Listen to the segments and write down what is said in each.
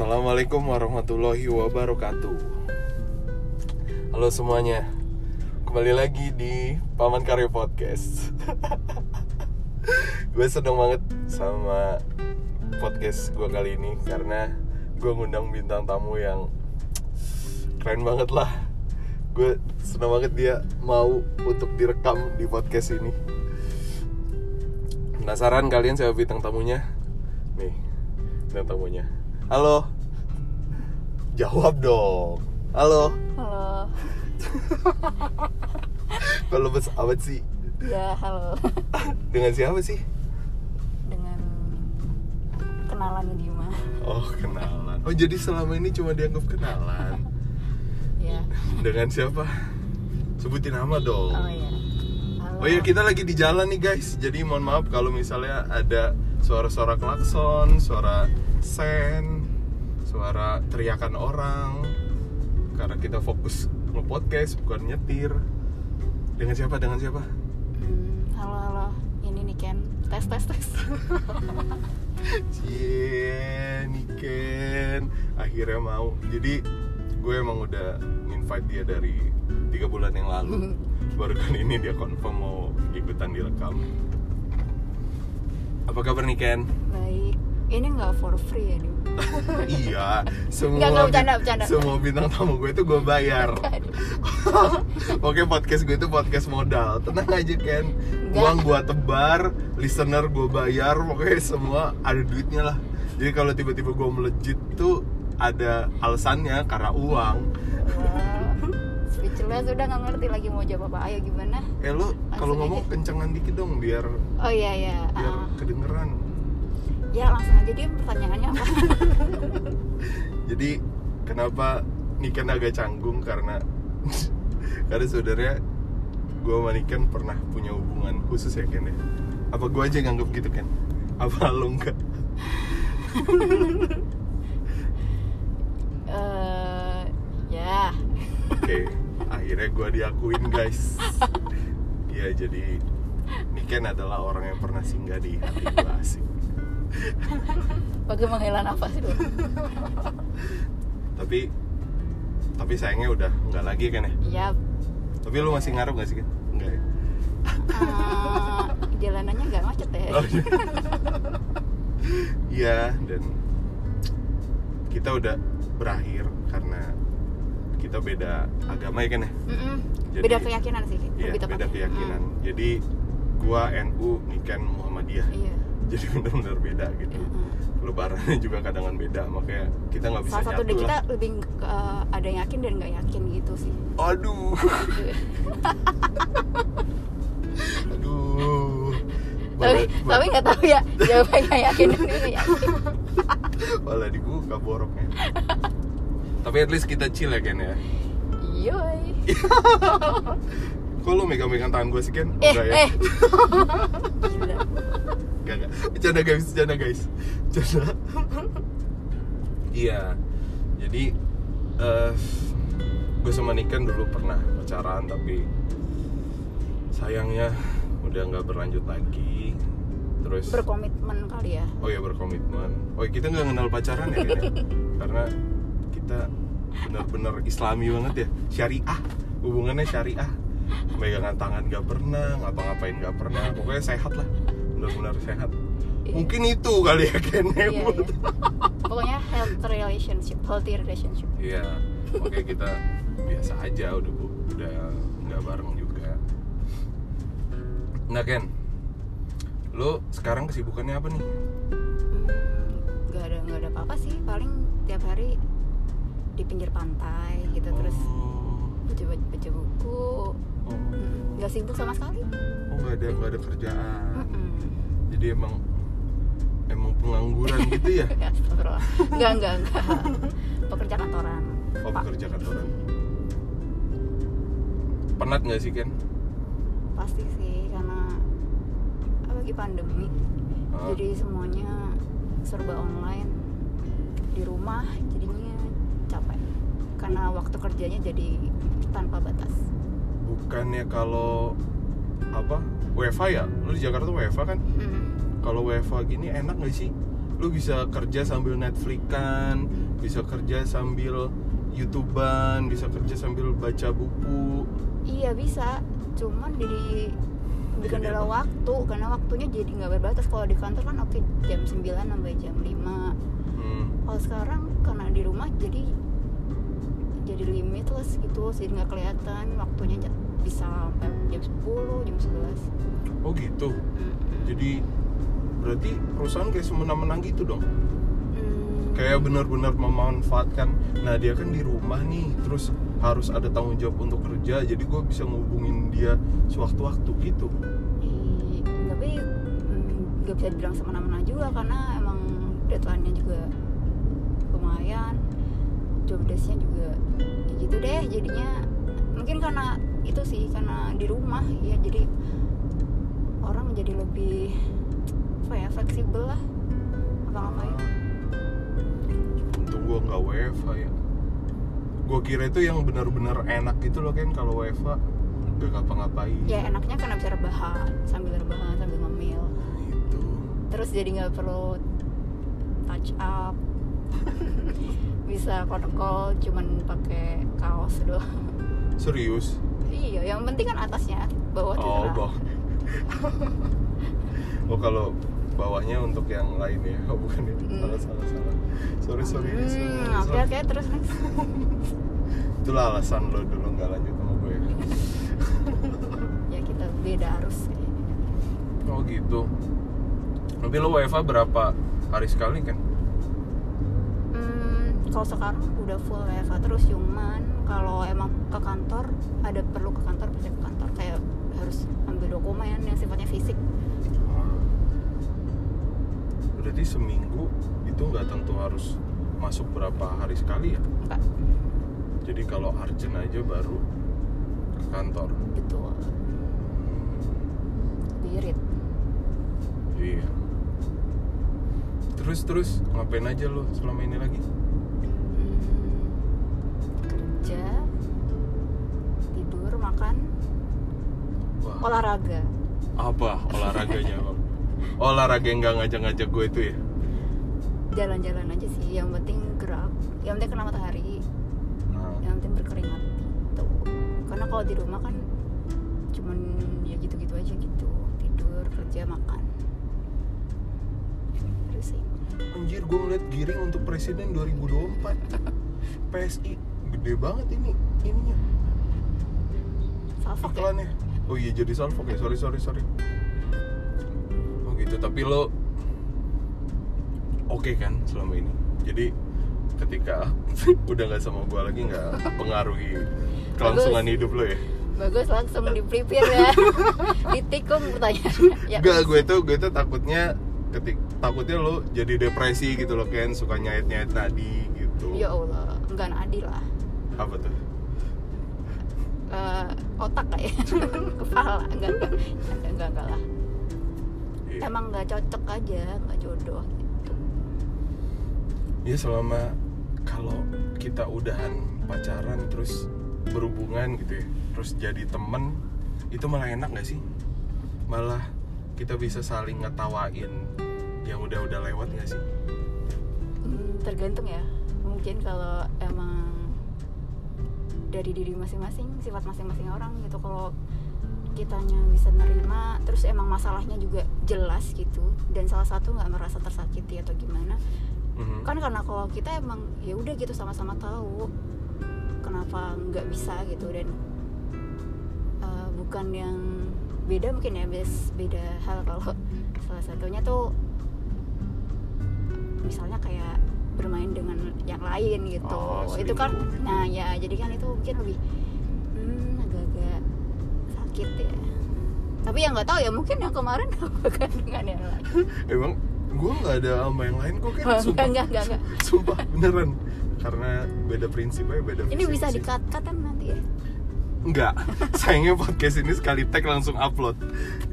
Assalamualaikum warahmatullahi wabarakatuh. Halo semuanya. Kembali lagi di Paman Karya Podcast. Gue seneng banget sama podcast gue kali ini Karena gue ngundang bintang tamu yang Keren banget lah. Gue seneng banget dia mau untuk direkam di podcast ini. Penasaran kalian siapa bintang tamunya? Nih, bintang tamunya. Halo Jawab dong Halo Halo. Kalau bes amat sih Ya, halo. Dengan siapa sih? Dengan kenalannya Dima. Oh kenalan Oh jadi selama ini cuma dianggap kenalan Ya. Dengan siapa? Sebutin nama dong Oh iya. Halo. Oh iya kita lagi di jalan nih guys Jadi mohon maaf kalau misalnya ada suara-suara klakson Suara sen Suara teriakan orang Karena kita fokus nge-podcast bukan nyetir Dengan siapa? Dengan siapa? Hmm, halo, halo. Ini nih Ken. Tes, tes, tes. Cie, Niken Akhirnya mau Jadi gue emang udah invite dia dari tiga bulan yang lalu Baru kali ini dia confirm mau ikutan direkam Apa kabar Niken? Baik. Ini nggak for free ya, Dim? iya, semua Nggak, nggak, bin- bercanda, bercanda. semua bintang tamu gue itu gue bayar. Oke podcast gue itu podcast modal. Tenang aja Ken. Uang gue tebar, listener gue bayar, pokoknya semua ada duitnya lah. Jadi kalau tiba-tiba gue melejit tuh ada alasannya karena uang. Speechless udah nggak ngerti lagi mau jawab apa. Ayo gimana? Eh lu kalau ngomong aja. kencengan dikit dong biar Oh iya iya. biar Ah. kedengeran. Ya langsung aja dia pertanyaannya apa? Jadi kenapa Niken agak canggung karena karena sebenarnya gue sama Niken pernah punya hubungan khusus ya Ken ya. Apa gue aja nganggap gitu kan? Apa lo enggak? Eh, ya. Oke, akhirnya gue diakuin guys. Iya jadi Niken adalah orang yang pernah singgah di hati gue asik. Pakai menghela nafas dulu. Tapi tapi sayangnya udah nggak lagi kan ya. Ya, Tapi lu masih ngarep gak sih kan? Enggak ya? eh, jalanannya nggak macet ya. Oh, iya. Iya dan kita udah berakhir karena kita beda agama ya kan ya? Mm-mm. Jadi- beda keyakinan sih Iya beda keyakinan. Jadi gua NU, Niken Muhammadiyah. Mm, iya Jadi benar-benar beda gitu. Mm-mm. Lebarannya juga kadang beda makanya kita nggak bisa salah satu dari kita lebih ke, ada yang yakin dan nggak yakin gitu sih Aduh, aduh. tapi tapi nggak tahu ya jawabannya nggak yakin dan nggak yakin malah dibuka boroknya. Tapi at least kita chill ya Ken ya. yoi Kok lu megang-megang tangan gue sih Ken? eh Enggak ya? eh Bercanda guys, bercanda guys. Bercanda. iya. Jadi eh gue sama Niken dulu pernah pacaran tapi sayangnya udah nggak berlanjut lagi. Terus berkomitmen kali ya oh ya berkomitmen. Oh kita nggak kenal pacaran ya, ya? Karena kita benar-benar Islami banget ya, syariah. Hubungannya syariah. Megangan tangan nggak pernah, ngapa-ngapain nggak pernah. Pokoknya sehat lah, benar-benar sehat. Iya. Mungkin itu kali ya Ken iya, iya. pokoknya health relationship healthy relationship Iya, makanya kita biasa aja udah bu, udah nggak bareng juga. Nah Ken, lo sekarang kesibukannya apa nih? Hmm, nggak ada nggak ada apa-apa sih paling tiap hari di pinggir pantai gitu terus Oh, baca baca buku oh, Mm, nggak sibuk sama sekali oh nggak ada nggak ada kerjaan. Mm-mm. Jadi emang emang pengangguran gitu ya? Enggak, enggak, enggak. Pekerja kantoran. Oh Pak. bekerja kantoran. Penat nggak sih Ken? Pasti sih karena lagi pandemi. Ah. Jadi semuanya serba online di rumah jadinya capek. Karena waktu kerjanya jadi tanpa batas. Bukannya kalau apa WFA ya? Lu di Jakarta WFA kan? Mm. Kalau WFA gini enak nggak sih? lu bisa kerja sambil Netflixan bisa kerja sambil youtuban bisa kerja sambil baca buku iya bisa cuman jadi Jadi kendala apa? waktu karena waktunya jadi nggak berbatas kalau di kantor kan oke jam 9 sampai jam 5 hmm. kalau sekarang karena di rumah jadi jadi limitless gitu jadi nggak kelihatan waktunya bisa sampai jam 10 jam 11 oh gitu? Jadi berarti perusahaan kayak semena-mena gitu dong? Hmm, kayak benar-benar memanfaatkan nah dia kan di rumah nih terus harus ada tanggung jawab untuk kerja jadi gue bisa ngubungin dia sewaktu-waktu gitu. I- tapi mm, nggak bisa dibilang semena-mena juga karena emang deadline-nya juga lumayan job desk-nya juga ya gitu deh jadinya. Mungkin karena itu sih karena di rumah ya jadi orang jadi lebih apa ya fleksibel lah. Apa ngapain untung gue nggak WFA ya. Gue kira itu yang benar-benar enak gitu loh kan kalau WFA gak ngapa-ngapain. Ya enaknya karena bisa rebahan sambil rebahan sambil ngemil. Gitu. Terus jadi nggak perlu touch up. Bisa call cuman pakai kaos doang. Serius iya yang penting kan atasnya bawah oh terserah bawah. Oh kalau bawahnya untuk yang lain ya? Oh, bukan ya Hmm. salah salah salah. Sorry sorry hmm, salah, oke oke terus next itulah alasan lo dulu nggak lanjut sama gue. Ya kita beda arus oh gitu. Tapi lo WFA berapa hari sekali kan hmm, kalau sekarang udah full WFA terus cuman kalau emang ke kantor ada perlu ke kantor bisa ke kantor. Kayak harus ambil dokumen yang sifatnya fisik. Berarti seminggu itu nggak tentu harus masuk berapa hari sekali ya? Enggak jadi kalau urgent aja baru ke kantor. Gitu birit iya. Terus terus ngapain aja lo selama ini lagi kerja tidur makan Wah, olahraga. Apa olahraganya olahraga yang nggak ngajak-ngajak gue itu ya? Jalan-jalan aja sih yang penting gerak yang penting kena matahari nah, yang penting berkeringat gitu. Karena kalau di rumah kan cuman ya gitu-gitu aja gitu tidur kerja makan. Terus sih. Anjir gue ngeliat giring untuk presiden 2024 PSI gede banget ini ininya. Salfok ya? Iklannya. Oh iya jadi salfok ya. Sorry sorry sorry. Oh gitu tapi lo oke kan selama ini? Jadi ketika udah nggak sama gue lagi nggak pengaruhi kelangsungan Bagus. hidup lo ya? Bagus langsung di prepare ya. Ditikung pertanyaannya ya. Enggak, gue tuh gue tuh takutnya ketik takutnya lo jadi depresi gitu loh kan suka nyait nyait nadi gitu. Ya Allah enggak nadi lah apa tuh? Eh, otak kayak kepala. Enggak enggak. Enggak enggak, enggak lah. Iya. emang nggak cocok aja nggak jodoh gitu. Ya selama kalau kita udahan pacaran terus berhubungan gitu ya terus jadi temen itu malah enak gak sih? Malah kita bisa saling ngetawain yang udah-udah lewat gak sih? Hmm, tergantung ya. Mungkin kalau emang dari diri masing-masing sifat masing-masing orang gitu kalau kitanya bisa nerima terus emang masalahnya juga jelas gitu dan salah satu nggak merasa tersakiti atau gimana Mhm. kan karena kalau kita emang ya udah gitu sama-sama tahu kenapa nggak bisa gitu dan eh, bukan yang beda mungkin ya bes- beda hal kalau salah satunya tuh misalnya kayak bermain dengan yang lain gitu. Oh, itu kan nah ya jadi kan itu mungkin lebih hmm, agak-agak sakit ya. Tapi yang nggak tahu ya mungkin yang kemarin bukan dengan yang lain? Emang gue nggak ada sama yang lain kok kan enggak sumpah. enggak enggak, enggak. sumpah beneran. Karena beda prinsip aja beda ini bisa misi. di cut cut kan nanti ya? Enggak, sayangnya podcast ini sekali tag langsung upload.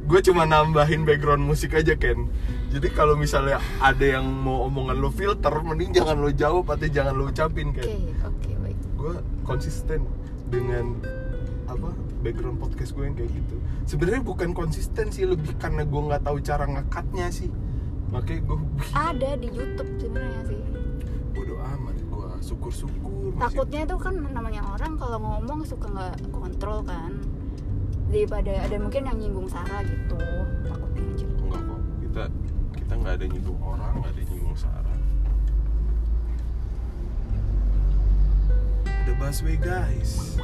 Gue cuma nambahin background musik aja Ken Jadi kalau misalnya ada yang mau omongan lo filter Mending jangan lo jawab atau jangan lo ucapin oke Ken oke baik. Gue konsisten dengan apa background podcast gue yang kayak gitu. Sebenarnya bukan konsisten sih Lebih karena gue nggak tahu cara ngekatnya sih. Makanya gue ada di YouTube sebenarnya sih. Bodo amat gue syukur-syukur masih- takutnya itu kan namanya orang kalau ngomong suka nggak kontrol kan? Daripada ada mungkin yang nyinggung Sarah gitu takutnya aja. Enggak kok kita nggak ada nyinggung orang nggak ada nyinggung Sarah ada busway guys.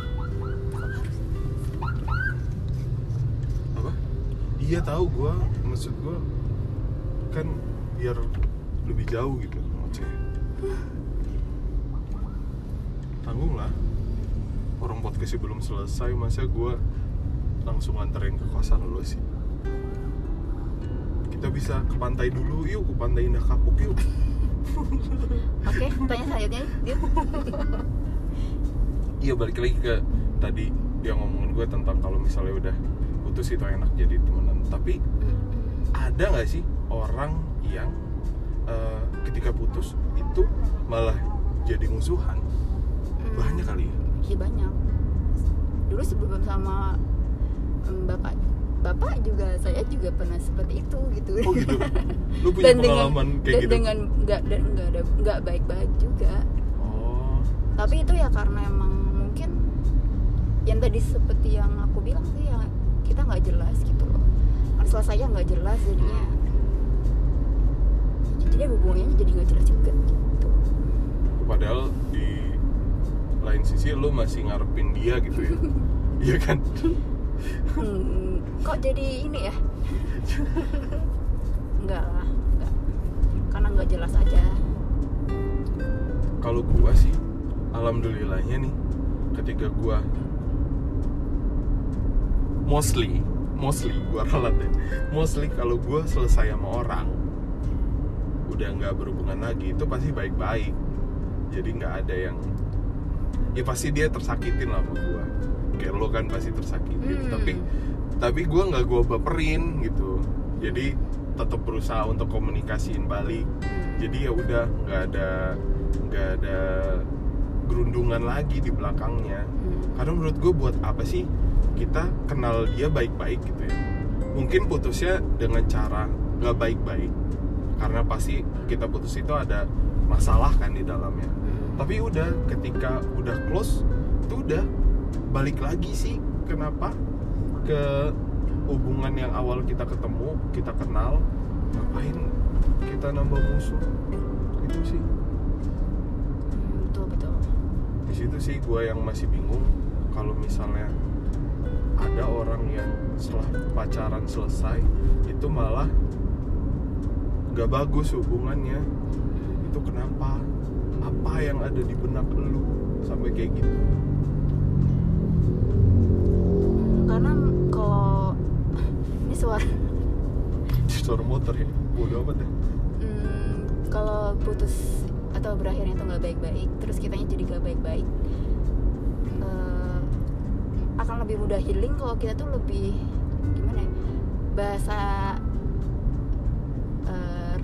Apa? Iya tahu gua. Maksud gua kan biar lebih jauh gitu. Ngoceh tanggung lah. Orang podcastnya belum selesai masa gua langsung anterin ke kosan lu sih kita bisa ke pantai dulu yuk ke pantai Indah Kapuk yuk. Oke tanya selanjutnya dia iya balik lagi ke tadi dia ngomongin gue tentang kalau misalnya udah putus itu enak jadi temenan. Tapi ada nggak sih orang yang eh, ketika putus itu malah jadi musuhan? Banyak kali ya. Iya banyak. Dulu sebelum sama em, bapak bapak juga saya juga pernah seperti itu gitu. Oh gitu? Lu punya pengalaman dengan, kayak dan gitu? dengan nggak dan nggak ada nggak baik-baik juga. Oh. Tapi itu ya karena emang mungkin yang tadi seperti yang aku bilang sih ya kita nggak jelas gitu loh. Kan selesainya nggak jelas jadinya. Jadi hubungannya jadi nggak jelas juga gitu. Padahal di lain sisi lu masih ngarepin dia gitu ya? Iya kan? Hmm, kok jadi ini ya? Enggak lah enggak. Karena nggak jelas aja. Kalau gua sih alhamdulillahnya nih ketika gua mostly mostly gua ralat ya. Mostly kalau gua selesai sama orang udah nggak berhubungan lagi itu pasti baik-baik. Jadi nggak ada yang ya pasti dia tersakitin lah sama gua. Kayak lo kan pasti tersakitin. Hmm. tapi tapi gua nggak gua baperin gitu. Jadi tetap berusaha untuk komunikasiin balik. Jadi ya udah nggak ada nggak ada gerundungan lagi di belakangnya. Hmm. karena menurut gue buat apa sih kita kenal dia baik-baik gitu ya? Mungkin putusnya dengan cara nggak baik-baik. Karena pasti kita putus itu ada masalah kan di dalamnya. Hmm. tapi udah ketika udah close itu udah balik lagi sih. Kenapa ke hubungan yang awal kita ketemu kita kenal ngapain kita nambah musuh? Itu sih. Betul betul. Di situ sih gue yang masih bingung. Kalau misalnya ada orang yang setelah pacaran selesai itu malah gak bagus hubungannya. Itu kenapa? Apa yang ada di benak lu sampai kayak gitu suara suara motor ya? Bodo amat deh. Hmm, kalau putus atau berakhirnya itu nggak baik-baik terus kitanya jadi nggak baik-baik eh, akan lebih mudah healing kalau kita tuh lebih gimana ya bahasa eh,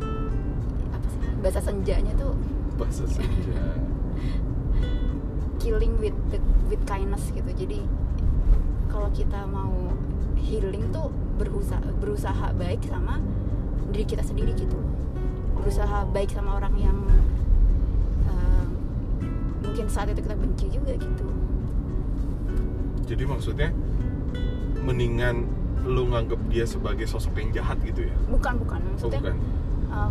apa sih bahasa senjanya tuh bahasa senja. Killing with the- with kindness gitu. Jadi kalau kita mau healing tuh berusaha berusaha baik sama diri kita sendiri gitu. Berusaha baik sama orang yang eh, mungkin saat itu kita benci juga gitu. Jadi maksudnya mendingan lu nganggep dia sebagai sosok yang jahat gitu ya? Bukan bukan. Oh maksudnya bukan. eh,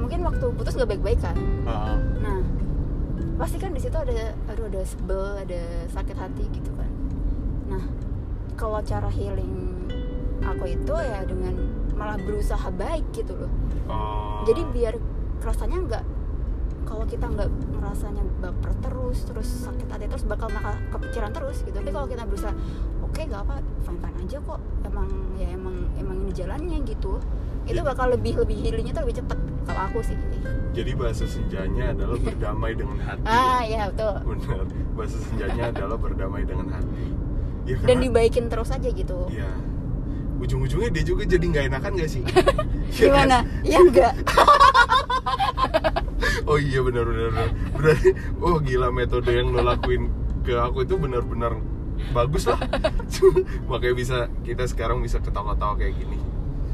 mungkin waktu putus gak baik-baik kan? Ah, nah pasti kan di situ ada aduh ada sebel ada sakit hati gitu kan. Nah kalau cara healing aku itu ya dengan malah berusaha baik gitu loh. Oh. jadi biar rasanya nggak kalau kita nggak ngerasanya baper terus terus sakit hati terus bakal bakal kepikiran terus gitu. Tapi kalau kita berusaha oke nggak apa fine fine aja kok emang ya emang emang ini jalannya gitu itu bakal lebih lebih healingnya tuh lebih cepet kalau aku sih. Jadi bahasa senjanya adalah berdamai dengan hati. Ah ya betul. Benar. Bahasa senjanya adalah berdamai dengan hati ya, dan karena- dibaikin terus aja gitu Iya. Ujung-ujungnya dia juga jadi nggak enakan gak sih? Iya kan? gimana ya enggak Oh iya benar benar benar. Berarti oh gila metode yang lo lakuin ke aku itu benar-benar bagus lah. Makanya bisa kita sekarang bisa ketawa-tawa kayak gini.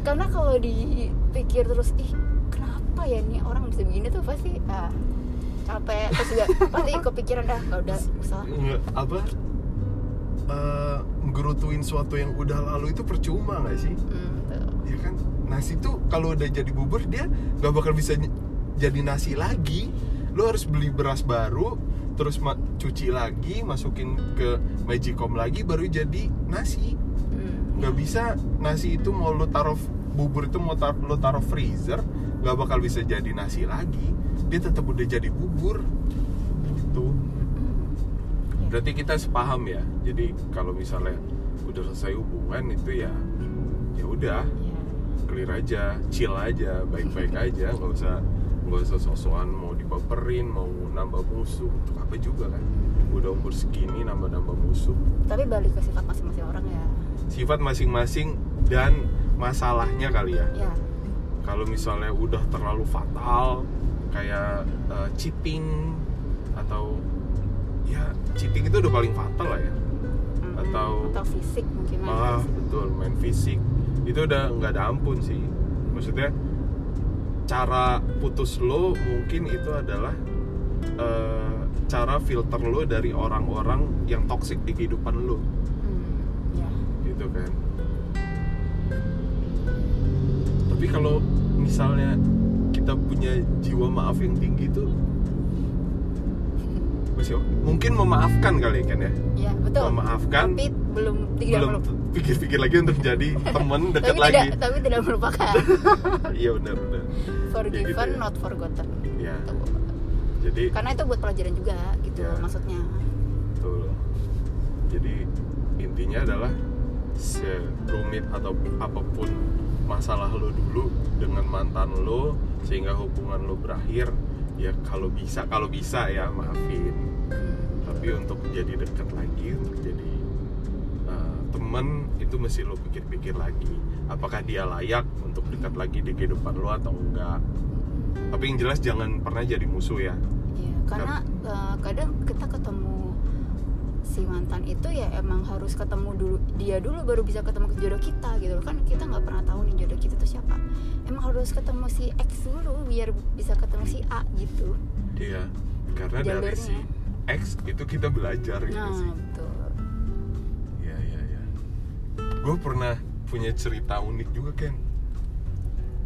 karena kalau dipikir terus ih kenapa ya nih orang bisa begini tuh pasti ah capek terus juga pasti kepikiran dah nggak udah usah apa eh, ngerutuin sesuatu yang udah lalu itu percuma nggak sih? Betul. ya kan? Nasi tuh kalau udah jadi bubur dia nggak bakal bisa jadi nasi lagi. Lo harus beli beras baru terus ma- cuci lagi masukin ke magicom lagi baru jadi nasi. Hmm, nggak bisa nasi itu mau lo taruh bubur itu mau tar- lo taruh freezer nggak bakal bisa jadi nasi lagi. Dia tetap udah jadi bubur. Gitu. Berarti kita sepaham ya? Jadi kalau misalnya udah selesai hubungan itu ya ya udah. Ya. clear aja chill aja baik-baik aja. Nggak usah nggak usah sosokan mau dibaperin mau nambah musuh. Untuk apa juga kan? Udah umur segini nambah-nambah musuh. Tapi balik ke sifat masing-masing orang ya. Sifat masing-masing dan masalahnya kali ya. Ya kalau misalnya udah terlalu fatal kayak eh, cheating atau ya cheating itu udah paling fatal lah ya. Hmm, Atau- atau fisik mungkin ah fisik. betul main fisik. Itu udah nggak ada ampun sih. Maksudnya cara putus lo mungkin itu adalah eh, cara filter lo dari orang-orang yang toksik di kehidupan lo. Hmm, ya. Gitu kan. Tapi kalau misalnya kita punya jiwa maaf yang tinggi tuh oke. mungkin memaafkan kali kan ya. Ya betul. Memaafkan, tapi belum tidak belum pikir-pikir lagi untuk jadi temen tapi deket tidak lagi tapi tidak melupakan. Iya benar benar. Forgiven gitu ya. not forgotten. Ya Tuh. jadi karena itu buat pelajaran juga gitu Ya. maksudnya. Betul. Jadi intinya adalah serumit atau apa pun masalah lo dulu dengan mantan lo sehingga hubungan lo berakhir ya kalau bisa kalau bisa ya maafin tapi untuk jadi dekat lagi untuk jadi uh, temen itu mesti lo pikir-pikir lagi. Apakah dia layak untuk dekat lagi di kehidupan lo atau enggak? Tapi yang jelas jangan pernah jadi musuh ya. Iya, karena eh, kadang kita ketemu si mantan itu ya emang harus ketemu dulu dia dulu baru bisa ketemu ke jodoh kita gitu loh. Kan kita nggak pernah tahu nih jodoh kita tuh siapa. Emang harus ketemu si X dulu biar bisa ketemu si A gitu. Dia karena dari si Jalurnya. X itu kita belajar gitu nah sih. betul. Ya ya ya gue pernah punya cerita unik juga Ken.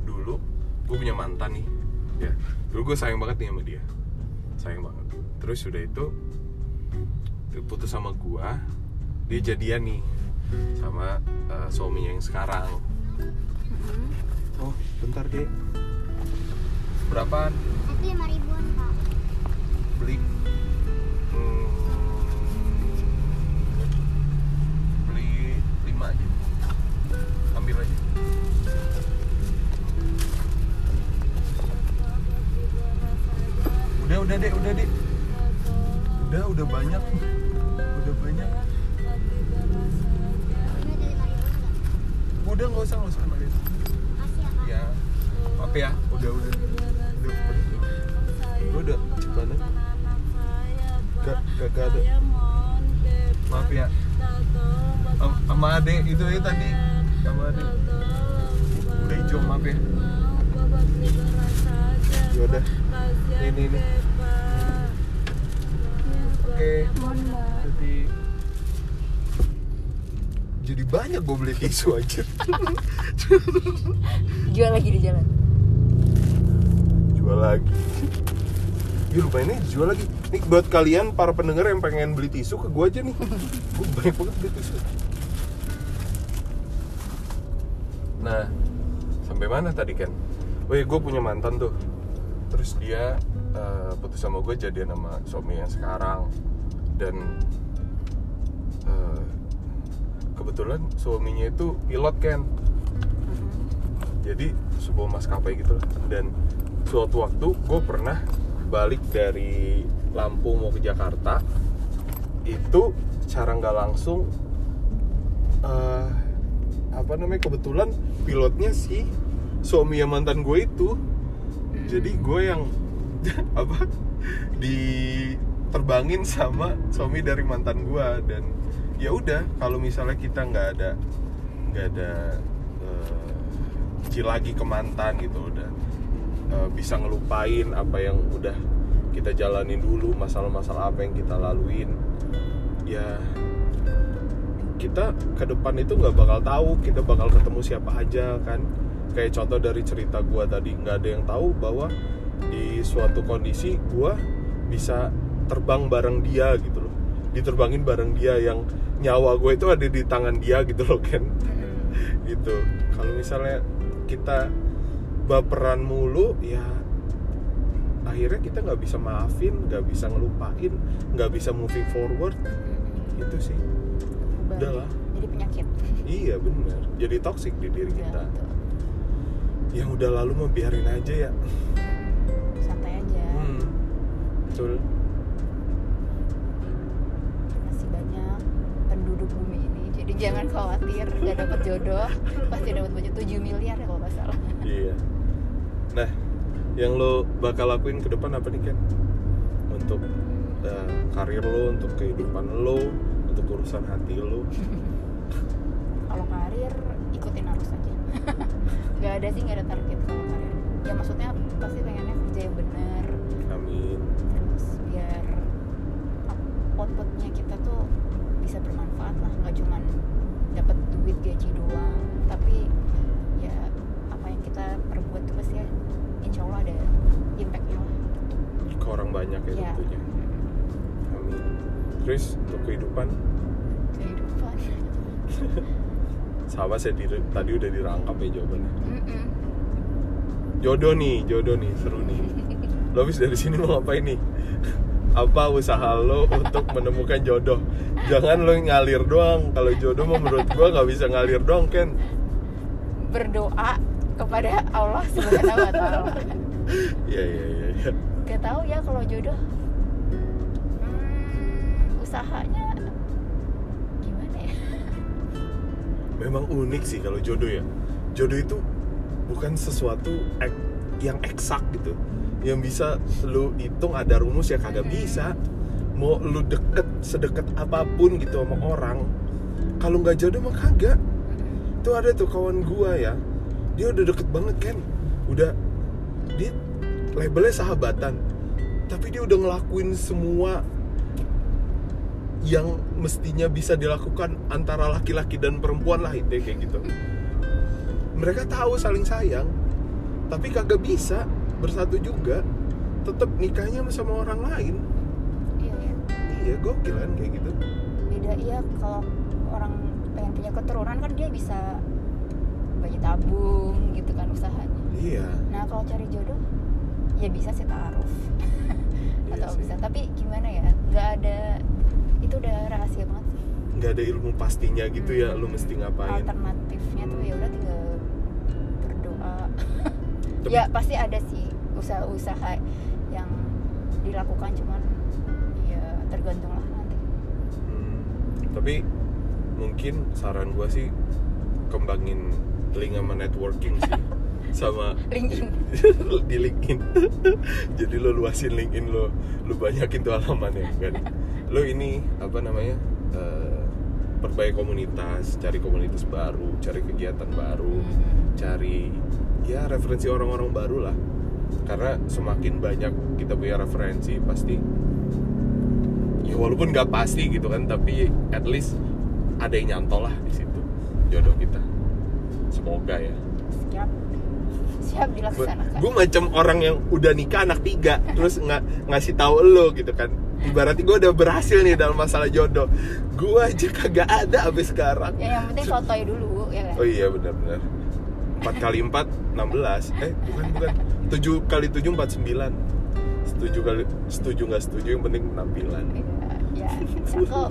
Dulu gue punya mantan nih ya. Dulu gue sayang banget nih sama dia. Sayang banget. Terus sudah itu dia putus sama gue dia jadian nih sama eh, suaminya yang sekarang. Mm-mm. oh bentar deh berapaan? Itu lima ribuan pak. beli udah udah deh udah deh udah udah banyak. Udah banyak. Udah nggak usah nggak usah Makasih ya ya. Maaf ya. Udah udah. Udah Gua udah. Cepanan gak gak ada. Maaf ya. Am- sama ade itu ya tadi. Sama ade udah hijau maaf ya. Ya udah. Ini ini jadi jadi banyak gue beli tisu aja jual lagi di jalan. Jual lagi. Ih lupa ini jual lagi. Nih buat kalian para pendengar yang pengen beli tisu ke gue aja nih. Gue banyak banget beli tisu. Nah Sampai mana tadi kan Oh iya gue punya mantan tuh Terus dia eh, putus sama gue jadian sama suami yang sekarang. Dan eh, Kebetulan suaminya itu pilot kan jadi sebuah maskapai gitu lah. Dan suatu waktu gue pernah balik dari Lampung mau ke Jakarta. Itu secara nggak langsung eh, apa namanya kebetulan pilotnya si suami yang mantan gue itu jadi gue yang apa diterbangin sama suami dari mantan gue dan ya udah kalau misalnya kita nggak ada nggak ada ci lagi ke mantan gitu udah eh, bisa ngelupain apa yang udah kita jalanin dulu masalah-masalah apa yang kita laluin ya kita ke depan itu nggak bakal tahu kita bakal ketemu siapa aja kan kayak contoh dari cerita gua tadi nggak ada yang tahu bahwa di suatu kondisi gua bisa terbang bareng dia gitu loh. Diterbangin bareng dia yang nyawa gue itu ada di tangan dia gitu loh kan Mm-mm. gitu. Kalau misalnya kita baperan mulu ya akhirnya kita nggak bisa maafin nggak bisa ngelupain nggak bisa moving forward. Mm-mm. gitu sih. Berubah Udah lah. jadi penyakit. Iya bener. Jadi toxic di diri kita. Betul. Yang udah lalu mau biarin aja ya. Santai aja. Hmm. betul. Masih banyak penduduk bumi ini. Jadi jangan khawatir gak dapat jodoh pasti dapat budget 7 miliar ya kalau nggak salah. Iya. Nah yang lo bakal lakuin ke depan apa nih kan untuk eh, karir lo untuk kehidupan lo untuk urusan hati lo kalau karir ikutin arus aja nggak ada sih nggak ada target kalau karir. Ya maksudnya pasti pengennya kerja yang bener amin. Terus biar outputnya kita tuh bisa bermanfaat lah. Nggak cuman dapat duit gaji doang. Tapi ya apa yang kita perbuat tuh pasti ya, insya Allah ada impactnya lah. Ke orang banyak ya ya tentunya. Amin. Terus untuk kehidupan? Kehidupan sama saya di- tadi udah dirangkap ya jawabannya. Mm-mm. jodoh nih jodoh nih seru nih. Lo habis dari sini mau ngapain nih? Apa usaha lo untuk menemukan jodoh? Jangan lo ngalir doang. Kalau jodoh menurut gua nggak bisa ngalir doang kan berdoa kepada Allah subhanahu wa taala. Iya iya iya iya. gak tahu ya kalau jodoh. Hmm, usahanya memang unik sih kalau jodoh ya. Jodoh itu bukan sesuatu ek- yang eksak gitu. Yang bisa lu hitung ada rumus ya kagak bisa. Mau lu deket sedekat apa pun gitu sama orang kalau nggak jodoh mah kagak. Tuh ada tuh kawan gua ya. Dia udah deket banget kan udah dia labelnya sahabatan. Tapi dia udah ngelakuin semua yang mestinya bisa dilakukan antara laki-laki dan perempuan lah itu kayak gitu. Mereka tahu saling sayang tapi kagak bisa bersatu juga tetap nikahnya sama orang lain. Iya ya iya gokil kan kayak gitu. Beda iya kalau orang pengen punya keturunan kan dia bisa bayi tabung gitu kan usahanya. Iya. Nah kalau cari jodoh ya bisa sih taruh. Iya atau sih. bisa. Tapi gimana ya nggak ada itu udah rahasia banget sih. Nggak ada ilmu pastinya gitu ya lu Hmm, mesti ngapain? alternatifnya tuh ya udah tinggal berdoa. Tapi- ya pasti ada sih usaha-usaha yang dilakukan cuman ya tergantung lah nanti. Hmm, tapi mungkin saran gua sih kembangin link sama networking sih sama LinkedIn. di LinkedIn. Jadi lo luasin LinkedIn lo lo banyakin tuh halamannya kan lo ini apa namanya eh, perbaiki komunitas cari komunitas baru cari kegiatan baru cari ya referensi orang-orang baru lah. Karena semakin banyak kita punya referensi pasti ya walaupun nggak pasti gitu kan tapi at least ada yang nyantol lah di situ jodoh kita. Semoga ya. Siap. Siap dilaksanakan. Gue macam orang yang udah nikah anak tiga terus nggak ngasih tahu lo gitu kan ibaratnya gue udah berhasil nih dalam masalah jodoh. Gue aja kagak ada sampai sekarang. Ya yang penting sotoy dulu ya kan? Oh iya benar-benar. 4 kali 4 16 eh bukan bukan. 7 kali 7 49 setuju kali setuju nggak setuju yang penting penampilan ya, ya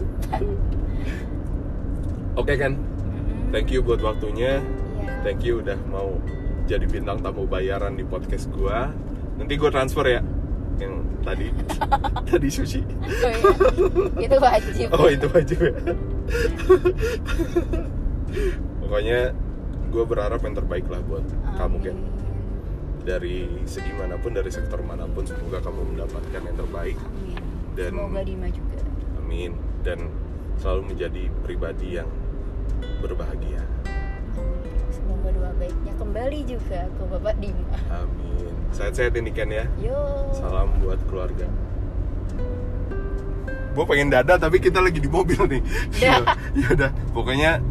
oke kan? Thank you buat waktunya. Iya. thank you udah mau jadi bintang tamu bayaran di podcast gua. Nanti gue transfer ya yang tadi. Tadi sushi. Oh, iya. itu wajib. Oh itu wajib ya. Pokoknya gue berharap yang terbaik lah buat kamu kan dari segi mana pun dari sektor mana pun semoga kamu mendapatkan yang terbaik. Amin. Dan- semoga Dima juga. Amin. Dan selalu menjadi pribadi yang berbahagia Doa baiknya ke kembali juga ke Bapak Dima. Amin. Sehat-sehat ini Ken ya. Yo. Salam buat keluarga. Gue pengen dada tapi kita lagi di mobil nih. Ya. udah, pokoknya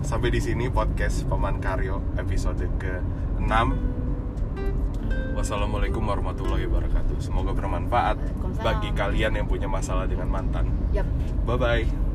sampai di sini podcast Paman Karyo episode ke-6. Wassalamualaikum warahmatullahi wabarakatuh. Semoga bermanfaat bagi kalian yang punya masalah dengan mantan. Yap. Bye bye.